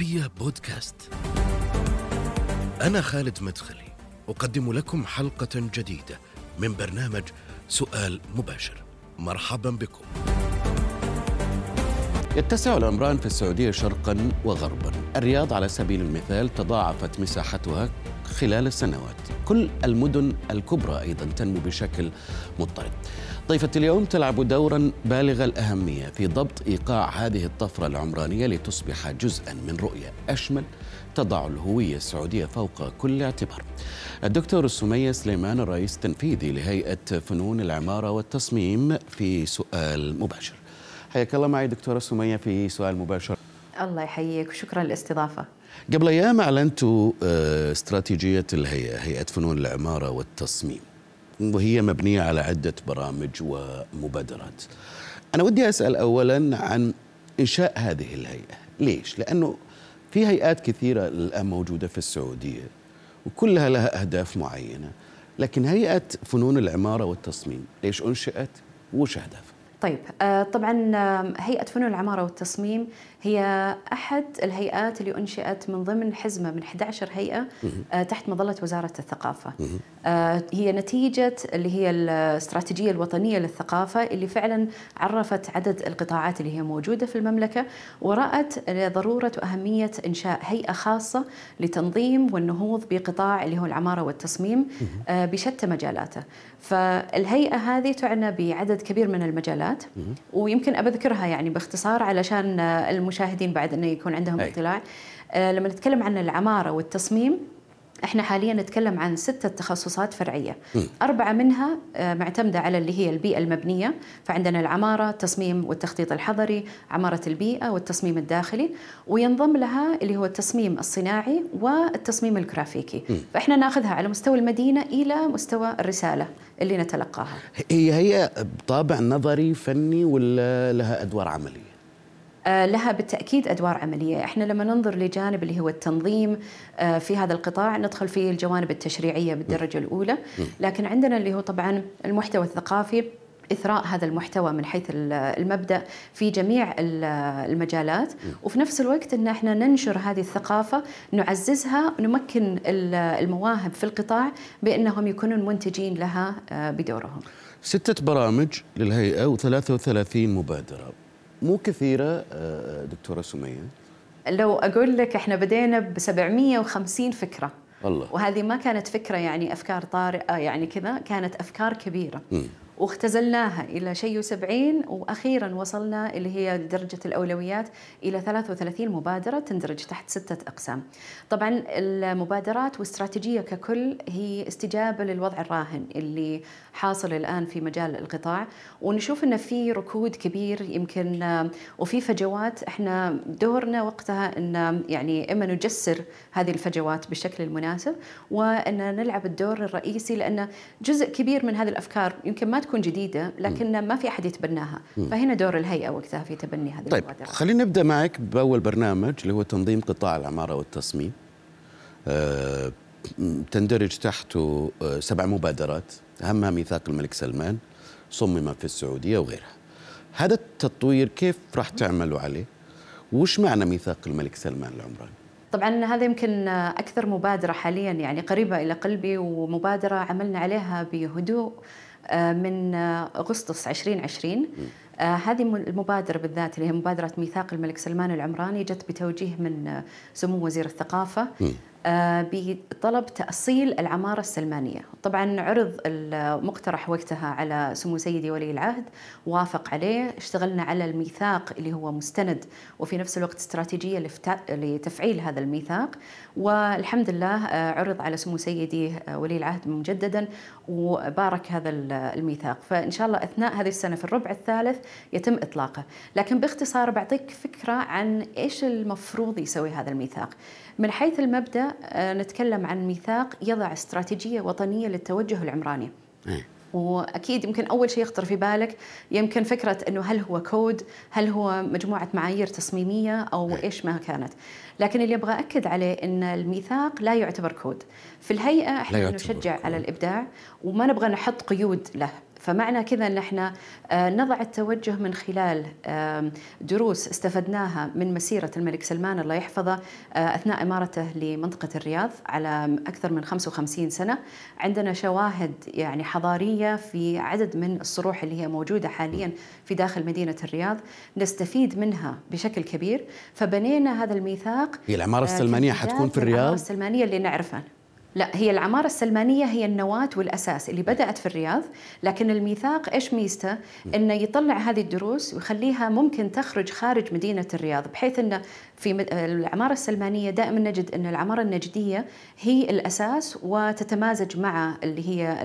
العربية بودكاست. أنا خالد مدخلي، أقدم لكم حلقة جديدة من برنامج سؤال مباشر. مرحبا بكم. يتسع العمران في السعودية شرقا وغربا الرياض على سبيل المثال تضاعفت مساحتها خلال السنوات كل المدن الكبرى أيضا تنمو بشكل مضطرد ضيفة اليوم تلعب دورا بالغ الأهمية في ضبط إيقاع هذه الطفرة العمرانية لتصبح جزءا من رؤية أشمل تضع الهوية السعودية فوق كل اعتبار. الدكتور سمية سليمان الرئيس التنفيذي لهيئة فنون العمارة والتصميم في سؤال مباشر. حياك الله معي دكتورة سمية في سؤال مباشر. الله يحييك وشكرا للاستضافة. قبل أيام أعلنتوا آه، استراتيجية الهيئة هيئة فنون العمارة والتصميم. وهي مبنية على عدة برامج ومبادرات أنا ودي أسأل أولا عن إنشاء هذه الهيئة ليش؟ لأنه في هيئات كثيرة الآن موجودة في السعودية وكلها لها أهداف معينة لكن هيئة فنون العمارة والتصميم ليش أنشئت وش أهدافها؟ طيب آه، طبعا هيئة فنون العمارة والتصميم هي أحد الهيئات اللي أنشئت من ضمن حزمة من 11 هيئة آه، تحت مظلة وزارة الثقافة. هي نتيجة اللي هي الاستراتيجية الوطنية للثقافة اللي فعلا عرفت عدد القطاعات اللي هي موجودة في المملكة ورأت ضرورة وأهمية إنشاء هيئة خاصة لتنظيم والنهوض بقطاع اللي هو العمارة والتصميم بشتى مجالاته. فالهيئة هذه تعنى بعدد كبير من المجالات ويمكن أبذكرها يعني باختصار علشان المشاهدين بعد أنه يكون عندهم أي. اطلاع آه، لما نتكلم عن العمارة والتصميم إحنا حاليا نتكلم عن ستة تخصصات فرعية م. أربعة منها آه، معتمدة على اللي هي البيئة المبنية فعندنا العمارة التصميم والتخطيط الحضري عمارة البيئة والتصميم الداخلي وينضم لها اللي هو التصميم الصناعي والتصميم الجرافيكي م. فإحنا ناخذها على مستوى المدينة إلى مستوى الرسالة اللي نتلقاها هي هي بطابع نظري فني ولا لها أدوار عملية؟ آه، لها بالتأكيد أدوار عملية. إحنا لما ننظر لجانب اللي هو التنظيم آه، في هذا القطاع ندخل في الجوانب التشريعية بالدرجة الأولى. لكن عندنا اللي هو طبعا المحتوى الثقافي إثراء هذا المحتوى من حيث المبدأ في جميع المجالات. وفي نفس الوقت أن إحنا ننشر هذه الثقافة نعززها نمكن المواهب في القطاع بأنهم يكونون منتجين لها آه، بدورهم. ستة برامج للهيئة و33 مبادرة. مو كثيرة آه، دكتورة سمية؟ لو أقول لك إحنا بدينا ب 750 فكرة. الله. وهذه ما كانت فكرة يعني أفكار طارئة يعني كذا كانت أفكار كبيرة. م. واختزلناها إلى شيء وسبعين وأخيرا وصلنا اللي هي درجة الأولويات إلى 33 مبادرة تندرج تحت ستة أقسام. طبعا المبادرات واستراتيجية ككل هي استجابة للوضع الراهن اللي حاصل الآن في مجال القطاع ونشوف أن في ركود كبير يمكن وفي فجوات. إحنا دورنا وقتها أن يعني إما نجسر هذه الفجوات بالشكل المناسب وأن نلعب الدور الرئيسي لأن جزء كبير من هذه الأفكار يمكن ما تكون جديدة لكن ما في أحد يتبناها. فهنا دور الهيئة وقتها في تبني هذه طيب المبادرة. خلينا نبدأ معك بأول برنامج اللي هو تنظيم قطاع العمارة والتصميم. أه تندرج تحته آه، سبع مبادرات أهمها ميثاق الملك سلمان صمم في السعودية وغيرها. هذا التطوير كيف راح تعملوا عليه؟ وش معنى ميثاق الملك سلمان العمراني؟ طبعا هذا يمكن أكثر مبادرة حاليا يعني قريبة إلى قلبي ومبادرة عملنا عليها بهدوء من أغسطس 2020 آه هذه المبادرة بالذات اللي هي مبادرة ميثاق الملك سلمان العمراني جت بتوجيه من سمو وزير الثقافة. آه بطلب تأصيل العمارة السلمانية. طبعا عرض المقترح وقتها على سمو سيدي ولي العهد وافق عليه. اشتغلنا على الميثاق اللي هو مستند وفي نفس الوقت استراتيجية لتفعيل هذا الميثاق. والحمد لله آه عرض على سمو سيدي آه، ولي العهد مجددا وبارك هذا الميثاق. فإن شاء الله أثناء هذه السنة في الربع الثالث يتم إطلاقه. لكن باختصار بعطيك فكرة عن إيش المفروض يسوي هذا الميثاق. من حيث المبدأ آه، نتكلم عن ميثاق يضع استراتيجية وطنية للتوجه العمراني. إيه. وأكيد يمكن أول شيء يخطر في بالك يمكن فكرة إنه هل هو كود هل هو مجموعة معايير تصميمية أو إيه. إيش ما كانت. لكن اللي أبغى أكد عليه إن الميثاق لا يعتبر كود. في الهيئة إحنا نشجع على الإبداع وما نبغى نحط قيود له. فمعنى كذا إن إحنا آه، نضع التوجه من خلال دروس استفدناها من مسيرة الملك سلمان الله يحفظه أثناء إمارته لمنطقة الرياض على أكثر من 55 سنة. عندنا شواهد يعني حضارية في عدد من الصروح اللي هي موجودة حاليا في داخل مدينة الرياض نستفيد منها بشكل كبير. فبنينا هذا الميثاق هي العمارة السلمانية حتكون في الرياض؟ العماره السلمانية اللي نعرفها. لا هي العمارة السلمانية هي النواة والأساس اللي بدأت في الرياض. لكن الميثاق إيش ميزته؟ أنه يطلع هذه الدروس ويخليها ممكن تخرج خارج مدينة الرياض بحيث أنه في العمارة السلمانية دائما نجد أن العمارة النجدية هي الأساس وتتمازج مع اللي هي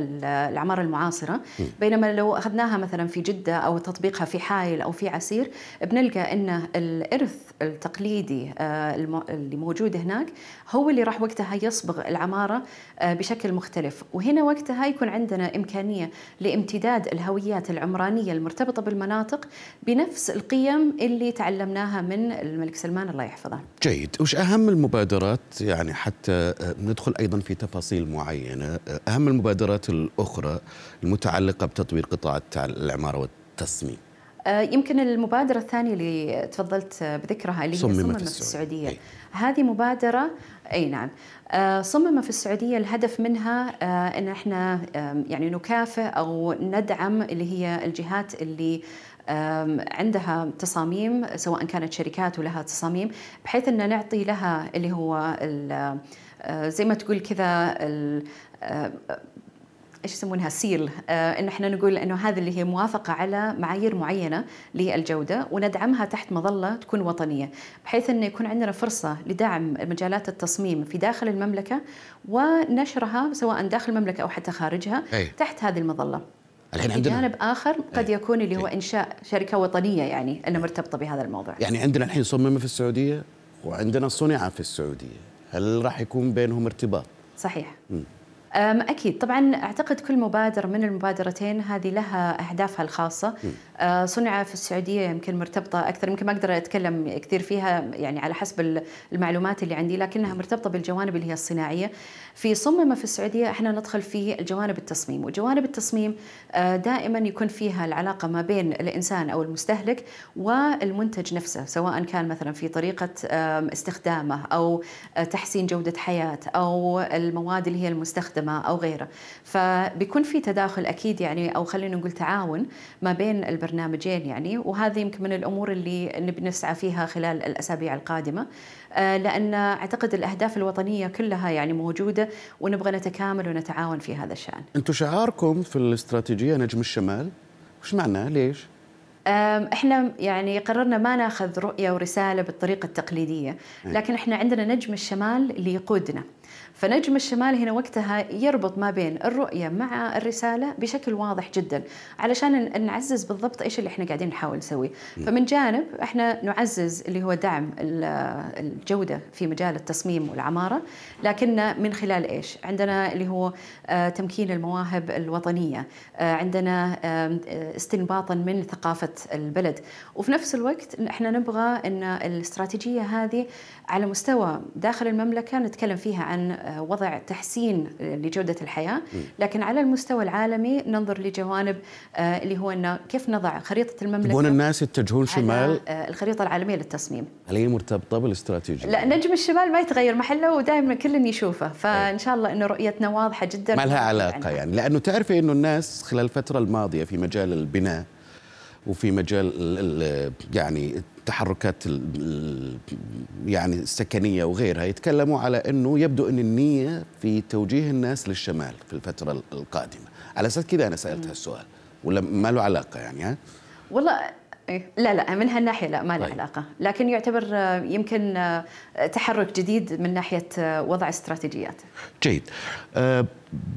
العمارة المعاصرة. بينما لو أخذناها مثلا في جدة أو تطبيقها في حائل أو في عسير بنلقى أن الإرث التقليدي آه، اللي موجود هناك هو اللي راح وقتها يصبغ العمارة آه، بشكل مختلف. وهنا وقتها يكون عندنا إمكانية لامتداد الهويات العمرانية المرتبطة بالمناطق بنفس القيم اللي تعلمناها من الملك سلمان الله يحفظه. جيد. وش أهم المبادرات؟ يعني حتى آه، ندخل أيضا في تفاصيل معينة. آه، أهم المبادرات الأخرى المتعلقة بتطوير قطاع العمارة والتصميم يمكن المبادرة الثانية اللي تفضلت بذكرها اللي هي صمم في السعودية. أي. هذه مبادرة أي نعم. صمم في السعودية الهدف منها أن إحنا يعني نكافئ أو ندعم اللي هي الجهات اللي عندها تصاميم سواء كانت شركات ولها تصاميم بحيث إن نعطي لها اللي هو آه، زي ما تقول كذا آه، إيش يسمونها سيل آه إن إحنا نقول إنه هذه اللي هي موافقة على معايير معينة للجودة وندعمها تحت مظلة تكون وطنية بحيث انه يكون عندنا فرصة لدعم مجالات التصميم في داخل المملكة ونشرها سواء داخل المملكة أو حتى خارجها أي. تحت هذه المظلة الحين عندنا جانب آخر قد إيه. يكون اللي هو. إنشاء شركة وطنية يعني انها مرتبطة بهذا الموضوع يعني عندنا الحين صمم في السعودية وعندنا صنع في السعودية هل راح يكون بينهم ارتباط صحيح م. أكيد. طبعا أعتقد كل مبادرة من المبادرتين هذه لها أهدافها الخاصة. أه، صنع في السعودية يمكن مرتبطة أكثر. يمكن ما أقدر أتكلم كثير فيها يعني على حسب المعلومات اللي عندي لكنها مرتبطة بالجوانب اللي هي الصناعية. في صمم في السعودية إحنا ندخل في الجوانب التصميم. وجوانب التصميم أه، دائما يكون فيها العلاقة ما بين الإنسان أو المستهلك والمنتج نفسه سواء كان مثلا في طريقة استخدامه أو أه، تحسين جودة حياة أو المواد اللي هي المستخدمة. المستخدمة أو غيره. فبيكون في تداخل أكيد يعني أو خلينا نقول تعاون ما بين البرنامجين يعني. وهذه يمكن من الأمور اللي نبي نسعى فيها خلال الأسابيع القادمة. آه، لأن أعتقد الأهداف الوطنية كلها يعني موجودة ونبغى نتكامل ونتعاون في هذا الشأن. أنتم شعاركم في الاستراتيجية نجم الشمال؟ وش معناه؟ ليش؟ إحنا يعني قررنا ما ناخذ رؤية ورسالة بالطريقة التقليدية، لكن إحنا عندنا نجم الشمال اللي يقودنا. فنجم الشمال هنا وقتها يربط ما بين الرؤية مع الرسالة بشكل واضح جدا. علشان نعزز بالضبط إيش اللي إحنا قاعدين نحاول نسويه فمن جانب إحنا نعزز اللي هو دعم الجودة في مجال التصميم والعمارة. لكن من خلال إيش؟ عندنا اللي هو آه، تمكين المواهب الوطنية. آه، عندنا استنباطا من ثقافة البلد. وفي نفس الوقت إحنا نبغى إن الإستراتيجية هذه على مستوى داخل المملكة نتكلم فيها عن وضع تحسين لجودة الحياة. لكن على المستوى العالمي ننظر لجوانب آه، اللي هو أنه كيف نضع خريطة المملكة تبون الناس يتجهون شمال؟ آه، الخريطة العالمية للتصميم. هل هي مرتبطة بالاستراتيجية؟ لا نجم الشمال ما يتغير محله ودائما كل يشوفه. فإن شاء الله أنه رؤيتنا واضحة جدا. ما لها علاقة يعني. لأنه تعرفي أنه الناس خلال الفترة الماضية في مجال البناء وفي مجال يعني التحركات يعني السكنية وغيرها يتكلموا على إنه يبدو إن النية في توجيه الناس للشمال في الفترة القادمة. على أساس كذا أنا سألت هالسؤال. ولا ما له علاقة يعني ها؟ والله إيه، لا لا من هالناحية لا ما له طيب. علاقة. لكن يعتبر يمكن تحرك جديد من ناحية وضع استراتيجيات. جيد. أه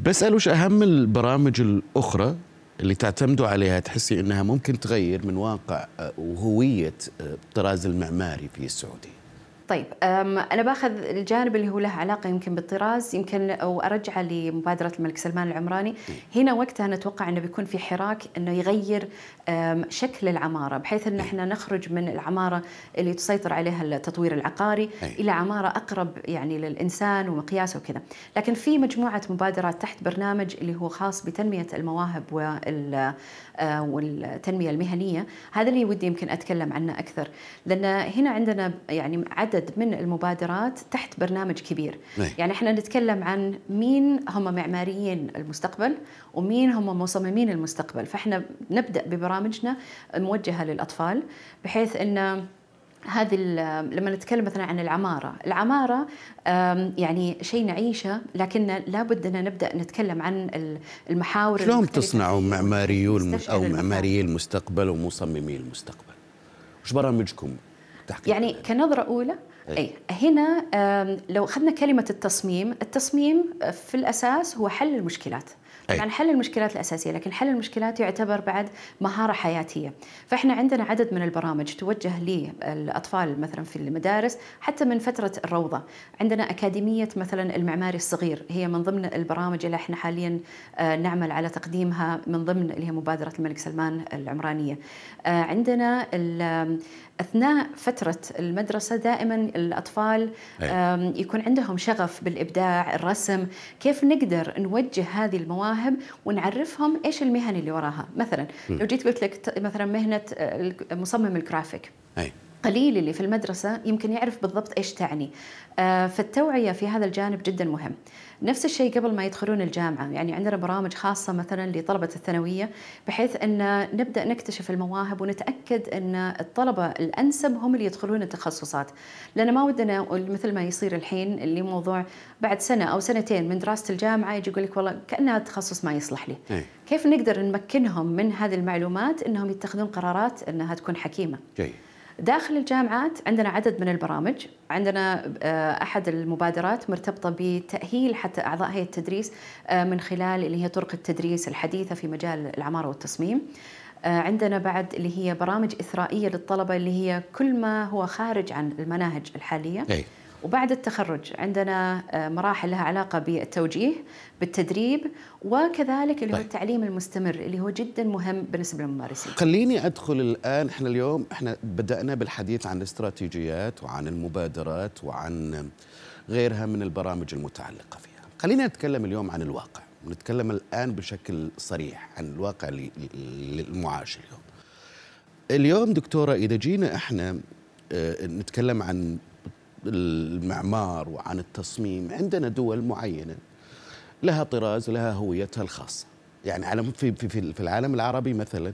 بسال وش أهم البرامج الأخرى اللي تعتمدوا عليها تحسي إنها ممكن تغير من واقع آه، وهوية آه، الطراز المعماري في السعودية. طيب أنا باخذ الجانب اللي هو له علاقة يمكن بالطراز يمكن أو ارجعه لمبادرة الملك سلمان العمراني هنا وقتها نتوقع إنه بيكون في حراك إنه يغير شكل العمارة بحيث إن إحنا نخرج من العمارة اللي تسيطر عليها التطوير العقاري إلى عمارة أقرب يعني للإنسان ومقياسه وكذا. لكن في مجموعة مبادرات تحت برنامج اللي هو خاص بتنمية المواهب وال والتنمية المهنية. هذا اللي ودي يمكن أتكلم عنه أكثر. لأن هنا عندنا يعني عدد من المبادرات تحت برنامج كبير. نعم. يعني إحنا نتكلم عن مين هم معماريين المستقبل ومين هم مصممين المستقبل. فإحنا نبدأ ببرامجنا موجهه للأطفال بحيث إن هذه لما نتكلم مثلا عن العمارة، العمارة يعني شيء نعيشه لكن لابد أن نبدأ نتكلم عن المحاور شلون تصنعوا معماريو أو معماريي المستقبل ومصممي المستقبل؟ وش برامجكم يعني كنظرة أولى أي. أي هنا لو أخذنا كلمة التصميم، التصميم في الأساس هو حل المشكلات. أي. يعني حل المشكلات الأساسية لكن حل المشكلات يعتبر بعد مهارة حياتية. فإحنا عندنا عدد من البرامج توجه للأطفال مثلا في المدارس حتى من فترة الروضة. عندنا أكاديمية مثلا المعماري الصغير هي من ضمن البرامج اللي إحنا حاليا آه، نعمل على تقديمها من ضمن اللي هي مبادرة الملك سلمان العمرانية. آه، عندنا أثناء فترة المدرسة دائما الأطفال يكون عندهم شغف بالإبداع الرسم كيف نقدر نوجه هذه المواهب ونعرفهم إيش المهن اللي وراها. مثلا لو جيت قلت لك مثلا مهنة مصمم الجرافيك. أي. قليل اللي في المدرسة يمكن يعرف بالضبط إيش تعني. آه، فالتوعية في هذا الجانب جدا مهم. نفس الشيء قبل ما يدخلون الجامعة يعني عندنا برامج خاصة مثلا لطلبة الثانوية بحيث أن نبدأ نكتشف المواهب ونتأكد أن الطلبة الأنسب هم اللي يدخلون التخصصات لأن ما ودنا مثل ما يصير الحين اللي موضوع بعد سنة أو سنتين من دراسة الجامعة يجي يقول لك والله كأنها تخصص ما يصلح لي أي. كيف نقدر نمكنهم من هذه المعلومات أنهم يتخذون قرارات أنها تكون حكيمة جي. داخل الجامعات عندنا عدد من البرامج. عندنا آه، أحد المبادرات مرتبطة بتأهيل حتى أعضاء هيئة التدريس آه، من خلال اللي هي طرق التدريس الحديثة في مجال العماره والتصميم. آه، عندنا بعد اللي هي برامج إثرائية للطلبة اللي هي كل ما هو خارج عن المناهج الحالية. أي. وبعد التخرج عندنا آه، مراحل لها علاقة بالتوجيه بالتدريب وكذلك اللي هو طيب. التعليم المستمر اللي هو جدا مهم بالنسبة للممارسين. خليني أدخل الآن إحنا اليوم إحنا بدأنا بالحديث عن الاستراتيجيات وعن المبادرات وعن غيرها من البرامج المتعلقة فيها. خلينا نتكلم اليوم عن الواقع ونتكلم الآن بشكل صريح عن الواقع للمعاش اليوم. اليوم دكتورة إذا جينا إحنا آه، نتكلم عن المعمار وعن التصميم عندنا دول معينة لها طراز لها هويتها الخاصة. يعني على في في في العالم العربي مثلا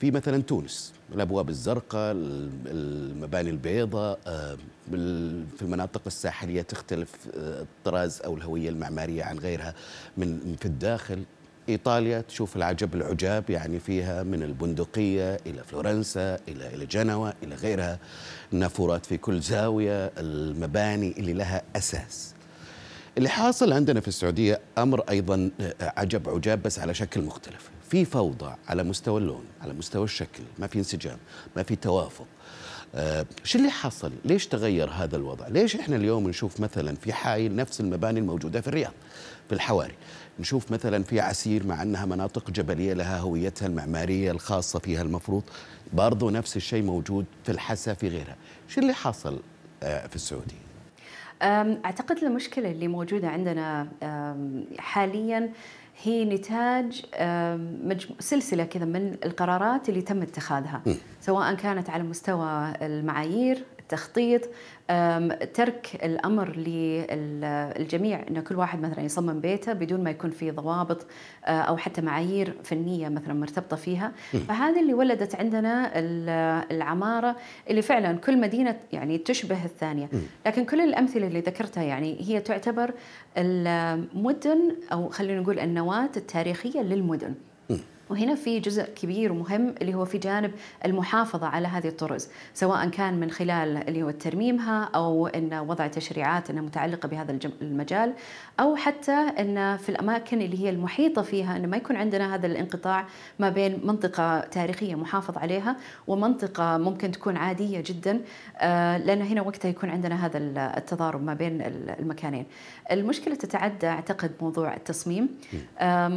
في مثلا تونس الأبواب الزرقاء المباني البيضاء آه، في المناطق الساحلية تختلف آه، الطراز أو الهوية المعمارية عن غيرها من في الداخل. إيطاليا تشوف العجب العجاب يعني فيها من البندقية إلى فلورنسا إلى إلى جنوة إلى غيرها. النافورات في كل زاوية المباني اللي لها أساس. اللي حاصل عندنا في السعودية أمر أيضا عجب عجاب بس على شكل مختلف. في فوضى على مستوى اللون على مستوى الشكل ما في انسجام ما في توافق. آه شو اللي حصل؟ ليش تغير هذا الوضع؟ ليش إحنا اليوم نشوف مثلا في حائل نفس المباني الموجودة في الرياض في الحواري؟ نشوف مثلا في عسير مع أنها مناطق جبلية لها هويتها المعمارية الخاصة فيها المفروض. برضو نفس الشيء موجود في الحسا في غيرها. شو اللي حصل آه، في السعودية؟ أعتقد المشكلة اللي موجودة عندنا حاليا هي نتاج سلسلة كذا من القرارات اللي تم اتخاذها. سواء كانت على مستوى المعايير التخطيط ترك الأمر للجميع إن كل واحد مثلا يصمم بيته بدون ما يكون في ضوابط آه، أو حتى معايير فنية مثلا مرتبطة فيها. فهذا اللي ولدت عندنا العمارة اللي فعلا كل مدينة يعني تشبه الثانية. لكن كل الأمثلة اللي ذكرتها يعني هي تعتبر المدن أو خلينا نقول النواة التاريخية للمدن. وهنا في جزء كبير ومهم اللي هو في جانب المحافظة على هذه الطرز سواء كان من خلال اللي هو ترميمها أو أن وضع تشريعات أنها متعلقة بهذا المجال أو حتى أن في الأماكن اللي هي المحيطة فيها أن ما يكون عندنا هذا الانقطاع ما بين منطقة تاريخية محافظ عليها ومنطقة ممكن تكون عادية جدا آه، لأن هنا وقتها يكون عندنا هذا التضارب ما بين المكانين. المشكلة تتعدى أعتقد موضوع التصميم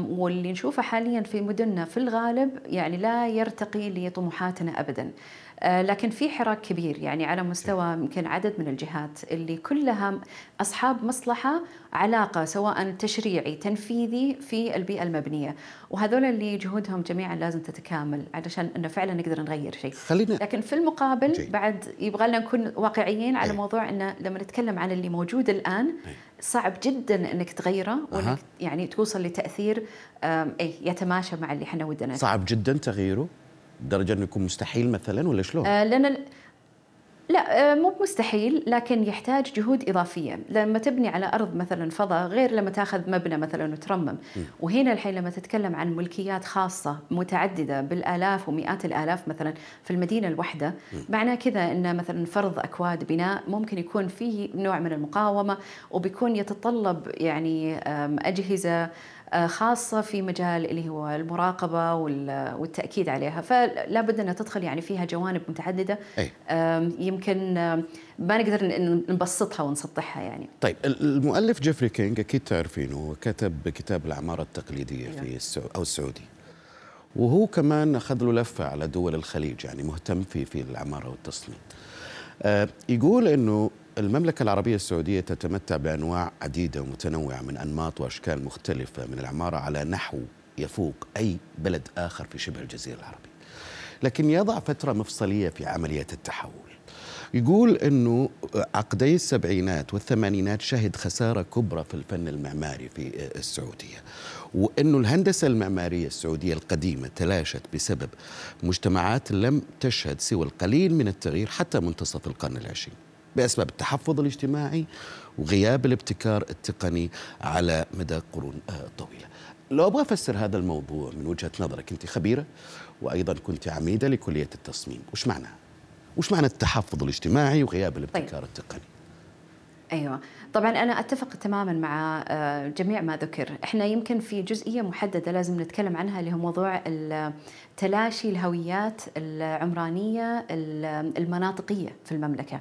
واللي نشوفه حاليا في مدننا في الغالب يعني لا يرتقي لطموحاتنا أبدا آه، لكن في حراك كبير يعني على مستوى يمكن عدد من الجهات اللي كلها أصحاب مصلحة علاقة سواء تشريعي تنفيذي في البيئة المبنية وهذول اللي جهودهم جميعا لازم تتكامل علشان إنه فعلا نقدر نغير شيء خلينا لكن في المقابل جي. بعد يبغى لنا نكون واقعيين على أي. موضوع إنه لما نتكلم عن اللي موجود الآن أي. صعب جدا إنك تغيره وإنك أه. يعني توصل لتأثير اي يتماشى مع اللي إحنا ودنا صعب جدا تغييره لدرجه إنه يكون مستحيل مثلا ولا شلون؟ آه لأن لا آه، مو مستحيل لكن يحتاج جهود إضافية. لما تبني على أرض مثلا فضاء غير لما تأخذ مبنى مثلا وترمم. وهنا الحين لما تتكلم عن ملكيات خاصة متعددة بالآلاف ومئات الآلاف مثلا في المدينة الواحدة معناه كذا أن مثلا فرض أكواد بناء ممكن يكون فيه نوع من المقاومة وبيكون يتطلب يعني أجهزة خاصة في مجال اللي هو المراقبة والتأكيد عليها. فلا بد أنها تدخل يعني فيها جوانب متعددة. أي. يمكن ما نقدر نبسطها ونسطحها يعني. طيب المؤلف جيفري كينج أكيد تعرفينه كتب كتاب العمارة التقليدية في أيوه. السعودية أو السعودية وهو كمان أخذ له لفة على دول الخليج يعني مهتم في في العمارة والتصميم. آه، يقول أنه المملكة العربية السعودية تتمتع بأنواع عديدة ومتنوعة من أنماط وأشكال مختلفة من العمارة على نحو يفوق أي بلد آخر في شبه الجزيرة العربية. لكن يضع فترة مفصلية في عملية التحول. يقول أنه عقدي السبعينات والثمانينات شهد خسارة كبرى في الفن المعماري في السعودية وأنه الهندسة المعمارية السعودية القديمة تلاشت بسبب مجتمعات لم تشهد سوى القليل من التغيير حتى منتصف القرن العشرين. بأسباب التحفظ الاجتماعي وغياب الابتكار التقني على مدى قرون آه، طويلة لو أبغى أفسر هذا الموضوع من وجهة نظرك أنت خبيرة وأيضا كنت عميدة لكلية التصميم وش معناها؟ وش معنى التحفظ الاجتماعي وغياب الابتكار طيب. التقني؟ أيوه طبعا أنا أتفق تماما مع آه، جميع ما ذكر إحنا يمكن في جزئية محددة لازم نتكلم عنها اللي هو موضوع تلاشي الهويات العمرانية المناطقية في المملكة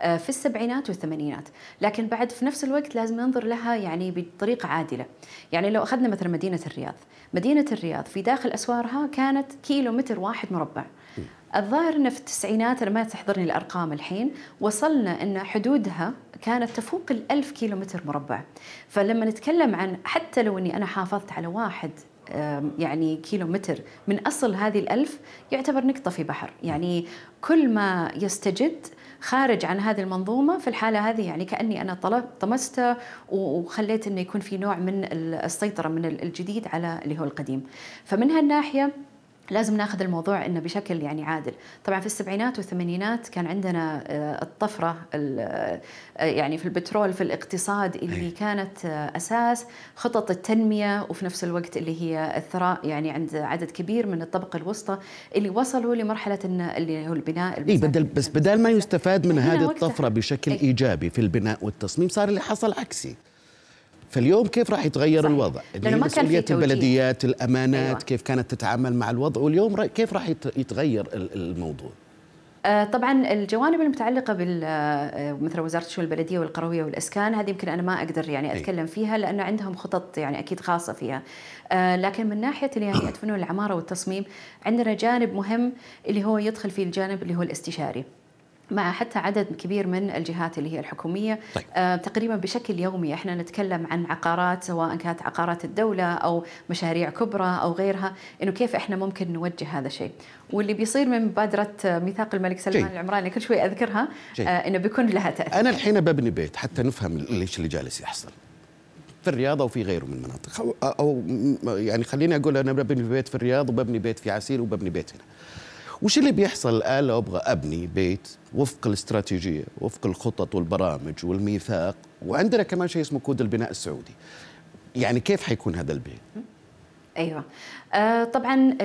في السبعينات والثمانينات. لكن بعد في نفس الوقت لازم ننظر لها يعني بطريقة عادلة. يعني لو أخذنا مثلا مدينة الرياض. مدينة الرياض في داخل أسوارها كانت كيلو متر واحد مربع الظاهر أن في التسعينات أنا ما تحضرني الأرقام الحين وصلنا أن حدودها كانت تفوق الألف كيلو متر مربع فلما نتكلم عن حتى لو أني أنا حافظت على واحد يعني كيلو متر من أصل هذه الألف يعتبر نقطة في بحر. يعني كل ما يستجد خارج عن هذه المنظومة في الحالة هذه يعني كأني أنا طمست وخليت إنه يكون في نوع من السيطرة من الجديد على اللي هو القديم. فمن هالناحية لازم ناخذ الموضوع إنه بشكل يعني عادل، طبعا في السبعينات والثمانينات كان عندنا آه، الطفرة آه، يعني في البترول في الاقتصاد اللي أي. كانت آه، أساس خطط التنمية وفي نفس الوقت اللي هي الثراء يعني عند عدد كبير من الطبقة الوسطى اللي وصلوا لمرحلة اللي هو البناء اي بدل بس بدل ما يستفاد من هذه الطفرة بشكل أي. إيجابي في البناء والتصميم صار اللي حصل عكسي فاليوم كيف راح يتغير صحيح. الوضع؟ لأنه ما كان في البلديات الأمانات أيوة. كيف كانت تتعامل مع الوضع واليوم كيف راح يتغير الموضوع؟ آه، طبعا الجوانب المتعلقة بال آه، مثل وزارة الشؤون البلدية والقروية والإسكان هذه يمكن أنا ما أقدر يعني أتكلم فيها لأنه عندهم خطط يعني أكيد خاصة فيها. آه، لكن من ناحية يعني فنون العمارة والتصميم عندنا جانب مهم اللي هو يدخل فيه الجانب اللي هو الاستشاري. مع حتى عدد كبير من الجهات اللي هي الحكومية. طيب. آه تقريبا بشكل يومي إحنا نتكلم عن عقارات سواء كانت عقارات الدولة أو مشاريع كبرى أو غيرها إنه كيف إحنا ممكن نوجه هذا الشيء واللي بيصير من مبادره ميثاق الملك سلمان جي. العمراني كل شوي أذكرها آه إنه بيكون لها تأثير. أنا الحين ببني بيت حتى نفهم ليش اللي جالس يحصل. في الرياض أو في غيره من المناطق. أو يعني خليني أقول أنا ببني بيت في الرياض وببني بيت في عسير وببني بيت هنا. وش اللي بيحصل الآن لو أبغى أبني بيت وفق الاستراتيجية وفق الخطط والبرامج والميثاق؟ وعندنا كمان شيء اسمه كود البناء السعودي. يعني كيف حيكون هذا البيت؟ أيوه. آه طبعا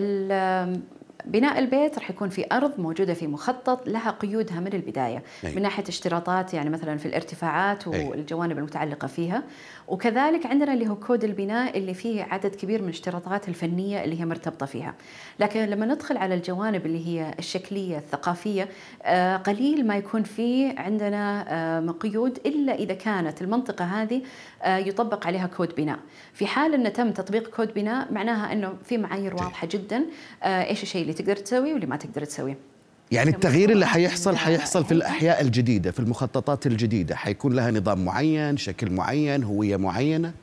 بناء البيت راح يكون في أرض موجودة في مخطط لها قيودها من البداية. أي. من ناحية اشتراطات يعني مثلا في الارتفاعات والجوانب المتعلقة فيها. وكذلك عندنا اللي هو كود البناء اللي فيه عدد كبير من الاشتراطات الفنية اللي هي مرتبطة فيها. لكن لما ندخل على الجوانب اللي هي الشكلية الثقافية آه، قليل ما يكون في عندنا آه، قيود إلا إذا كانت المنطقة هذه آه، يطبق عليها كود بناء. في حال أن تم تطبيق كود بناء معناها أنه في معايير واضحة جدا إيش الشيء اللي تقدر تسويه واللي ما تقدر تسويه. يعني التغيير اللي حيحصل حيحصل في الأحياء الجديدة في المخططات الجديدة. حيكون لها نظام معين شكل معين هوية معينة؟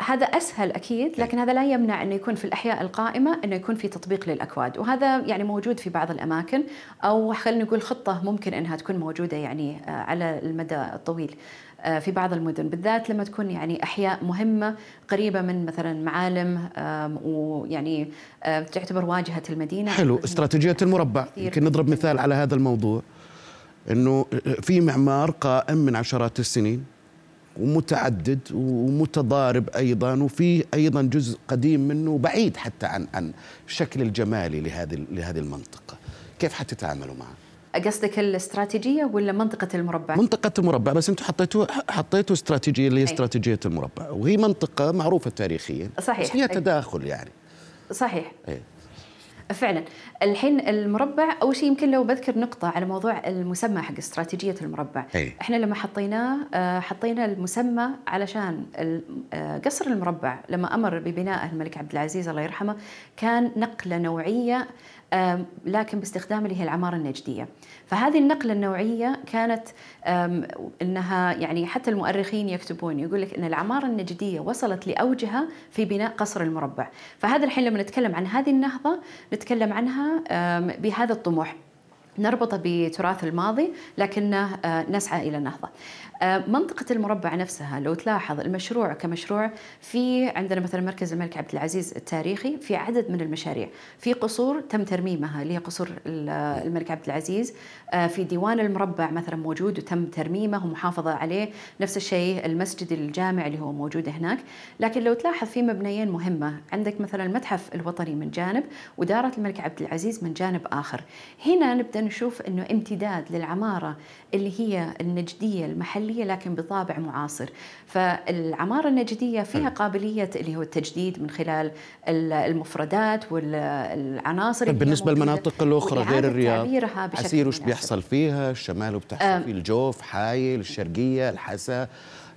هذا أسهل أكيد. لكن هذا لا يمنع إنه يكون في الأحياء القائمة إنه يكون في تطبيق للأكواد. وهذا يعني موجود في بعض الأماكن أو خلينا نقول خطة ممكن إنها تكون موجودة يعني آه، على المدى الطويل. في بعض المدن بالذات لما تكون يعني أحياء مهمة قريبة من مثلا معالم ويعني آه، تعتبر واجهة المدينة. حلو استراتيجية المربع. يمكن نضرب مثال على هذا الموضوع. إنه في معمار قائم من عشرات السنين ومتعدد ومتضارب أيضا وفي أيضا جزء قديم منه بعيد حتى عن عن الشكل الجمالي لهذه لهذه المنطقة. كيف حتتعاملوا معه؟ قصدك الاستراتيجية ولا منطقة المربع؟ منطقة المربع بس أنتم حطيتوا حطيتوا استراتيجية اللي هي استراتيجية المربع. وهي منطقة معروفة تاريخيا صحيح. بس فيها تداخل يعني. صحيح. أي. فعلا. الحين المربع أول شيء يمكن لو بذكر نقطة على موضوع المسمى حق استراتيجية المربع. أي. إحنا لما حطيناه آه، حطينا المسمى علشان آه، قصر المربع. لما أمر ببنائه الملك عبد العزيز الله يرحمه كان نقلة نوعية لكن باستخدام اللي هي العمارة النجدية. فهذه النقلة النوعية كانت أنها يعني حتى المؤرخين يكتبون يقول لك أن العمارة النجدية وصلت لأوجها في بناء قصر المربع. فهذا الحين لما نتكلم عن هذه النهضة نتكلم عنها بهذا الطموح. نربطه بتراث الماضي لكنه آه، نسعى إلى النهضة. آه، منطقة المربع نفسها لو تلاحظ المشروع كمشروع في عندنا مثلا مركز الملك عبد العزيز التاريخي في عدد من المشاريع. في قصور تم ترميمها اللي هي قصور الملك عبد العزيز. آه، في ديوان المربع مثلا موجود وتم ترميمه ومحافظة عليه. نفس الشيء المسجد الجامع اللي هو موجود هناك. لكن لو تلاحظ في مبنيين مهمة. عندك مثلا المتحف الوطني من جانب ودارة الملك عبد العزيز من جانب آخر. هنا نبدأ نشوف أنه امتداد للعمارة اللي هي النجدية المحلية لكن بطابع معاصر. فالعمارة النجدية فيها قابلية اللي هو التجديد من خلال المفردات والعناصر طيب بالنسبة للمناطق الأخرى غير الرياض عسير وش بيحصل فيها؟ الشمال وبتحصل في الجوف حايل الشرقية الحسا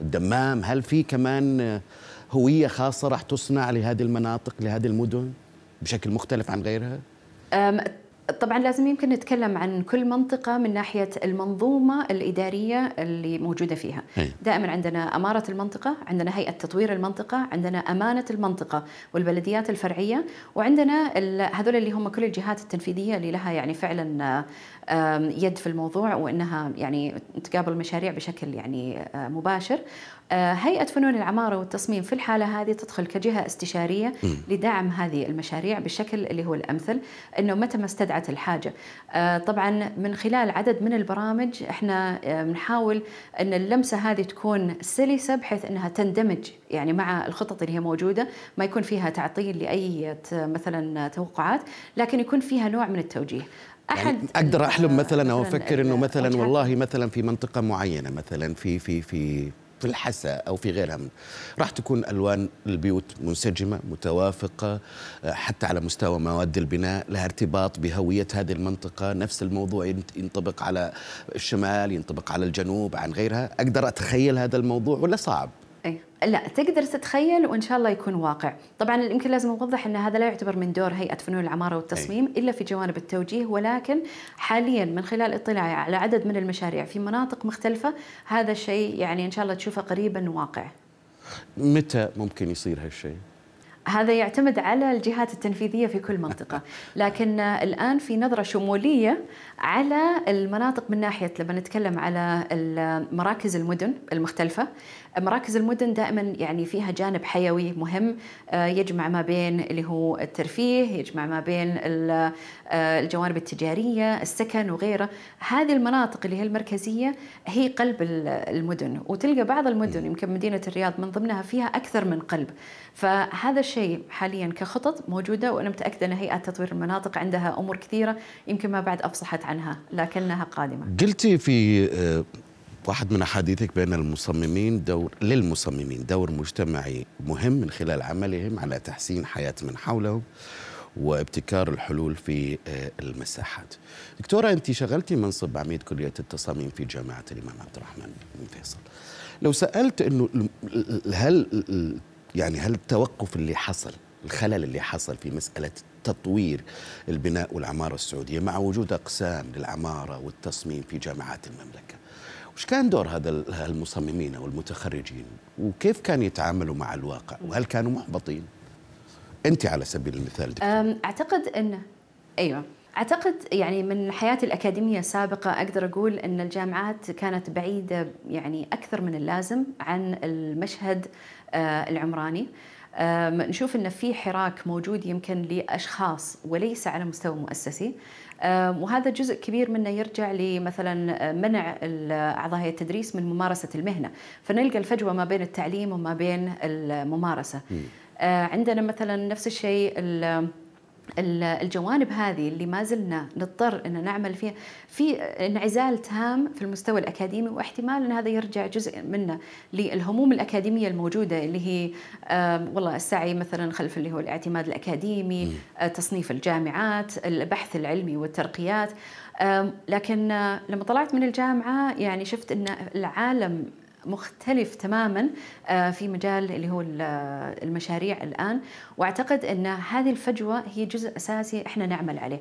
الدمام. هل في كمان هوية خاصة راح تصنع لهذه المناطق لهذه المدن بشكل مختلف عن غيرها؟ طبعا لازم يمكن نتكلم عن كل منطقة من ناحية المنظومة الإدارية اللي موجودة فيها. دائما عندنا أمارة المنطقة عندنا هيئة تطوير المنطقة عندنا أمانة المنطقة والبلديات الفرعية وعندنا هذول اللي هم كل الجهات التنفيذية اللي لها يعني فعلا يد في الموضوع وإنها يعني تقابل المشاريع بشكل يعني آه، مباشر. هيئة فنون العمارة والتصميم في الحالة هذه تدخل كجهة استشارية لدعم هذه المشاريع بالشكل اللي هو الأمثل أنه متى ما استدعت الحاجة. آه، طبعا من خلال عدد من البرامج إحنا بنحاول أن اللمسة هذه تكون سلسة بحيث أنها تندمج يعني مع الخطط اللي هي موجودة. ما يكون فيها تعطيل لأي مثلا توقعات لكن يكون فيها نوع من التوجيه. يعني أقدر أحلم مثلا أو أفكر إنه مثلا والله مثلا في منطقة معينة مثلا في في في في الحسا أو في غيرها من. راح تكون ألوان البيوت منسجمة متوافقة حتى على مستوى مواد البناء لها ارتباط بهوية هذه المنطقة. نفس الموضوع ينطبق على الشمال ينطبق على الجنوب عن غيرها. أقدر أتخيل هذا الموضوع ولا صعب. لا تقدر تتخيل وإن شاء الله يكون واقع. طبعا يمكن لازم أوضح إن هذا لا يعتبر من دور هيئة فنون العمارة والتصميم أي. إلا في جوانب التوجيه ولكن حاليا من خلال اطلاعي على عدد من المشاريع في مناطق مختلفة هذا الشيء يعني إن شاء الله تشوفه قريبا واقع. متى ممكن يصير هالشيء؟ هذا يعتمد على الجهات التنفيذية في كل منطقة، لكن الآن في نظرة شمولية على المناطق من ناحية لما نتكلم على مراكز المدن المختلفة، مراكز المدن دائما يعني فيها جانب حيوي مهم آه، يجمع ما بين اللي هو الترفيه يجمع ما بين آه، الجوانب التجارية السكن وغيره. هذه المناطق اللي هي المركزية هي قلب المدن. وتلقى بعض المدن يمكن مدينة الرياض من ضمنها فيها أكثر من قلب. فهذا الشيء حاليا كخطط موجودة وأنا متأكدة إن هيئة تطوير المناطق عندها أمور كثيرة يمكن ما بعد أفصحت عنها لكنها قادمة. قلتي في آه، واحد من أحاديثك بان المصممين دور للمصممين دور مجتمعي مهم من خلال عملهم على تحسين حياة من حولهم وابتكار الحلول في آه، المساحات. دكتورة أنت شغلتي منصب عميد كلية التصاميم في جامعة الإمام عبد الرحمن بن فيصل. لو سألت إنه هل يعني هل التوقف اللي حصل الخلل اللي حصل في مسألة تطوير البناء والعمارة السعودية مع وجود أقسام للعمارة والتصميم في جامعات المملكة وش كان دور هذا المصممين أو المتخرجين؟ وكيف كانوا يتعاملوا مع الواقع؟ وهل كانوا محبطين؟ أنت على سبيل المثال دكتور. أعتقد إنه أيوه. أعتقد يعني من حياتي الأكاديمية السابقة أقدر أقول إن الجامعات كانت بعيدة يعني أكثر من اللازم عن المشهد العمراني. نشوف إن في حراك موجود يمكن لأشخاص وليس على مستوى مؤسسي. وهذا جزء كبير منه يرجع لمثلا منع أعضاء التدريس من ممارسة المهنة. فنلقى الفجوة ما بين التعليم وما بين الممارسة. آه، عندنا مثلا نفس الشيء الجوانب هذه اللي ما زلنا نضطر إن نعمل فيها في انعزال تام في المستوى الأكاديمي واحتمال إن هذا يرجع جزء منه للهموم الأكاديمية الموجودة اللي هي والله السعي مثلا خلف اللي هو الاعتماد الأكاديمي آه، تصنيف الجامعات البحث العلمي والترقيات. لكن لما طلعت من الجامعة يعني شفت إن العالم مختلف تماما آه، في مجال اللي هو المشاريع الآن وأعتقد إن هذه الفجوة هي جزء أساسي إحنا نعمل عليه.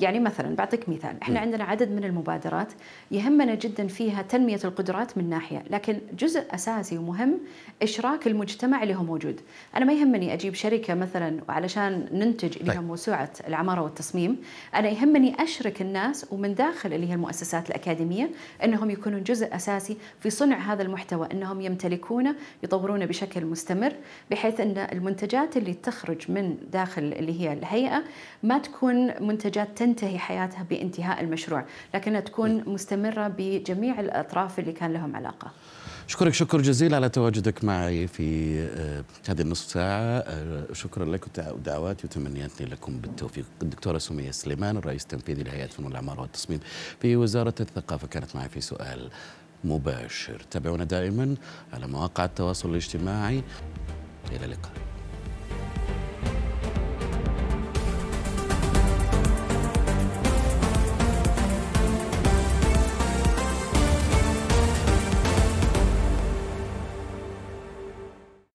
يعني مثلا بعطيك مثال. إحنا عندنا عدد من المبادرات يهمنا جدا فيها تنمية القدرات من ناحية لكن جزء أساسي ومهم إشراك المجتمع اللي هو موجود. أنا ما يهمني أجيب شركة مثلا علشان ننتج اللي هي طيب. موسوعة العمارة والتصميم. أنا يهمني أشرك الناس ومن داخل اللي هي المؤسسات الأكاديمية إنهم يكونوا جزء أساسي في صنع هذا المحتوى إنهم يمتلكونه يطورونه بشكل مستمر بحيث إن المنتجات اللي تخرج من داخل اللي هي الهيئة ما تكون منتج منتجات تنتهي حياتها بانتهاء المشروع لكنها تكون مستمرة بجميع الأطراف اللي كان لهم علاقة. أشكرك شكر جزيل على تواجدك معي في آه، هذه النصف ساعة. آه، شكرا لك ودعواتي وتمنياتي لكم بالتوفيق. الدكتورة سمية سليمان الرئيس التنفيذي لهيئة فنون العمارة والتصميم في وزارة الثقافة. كانت معي في سؤال مباشر. تابعونا دائما على مواقع التواصل الاجتماعي. إلى اللقاء.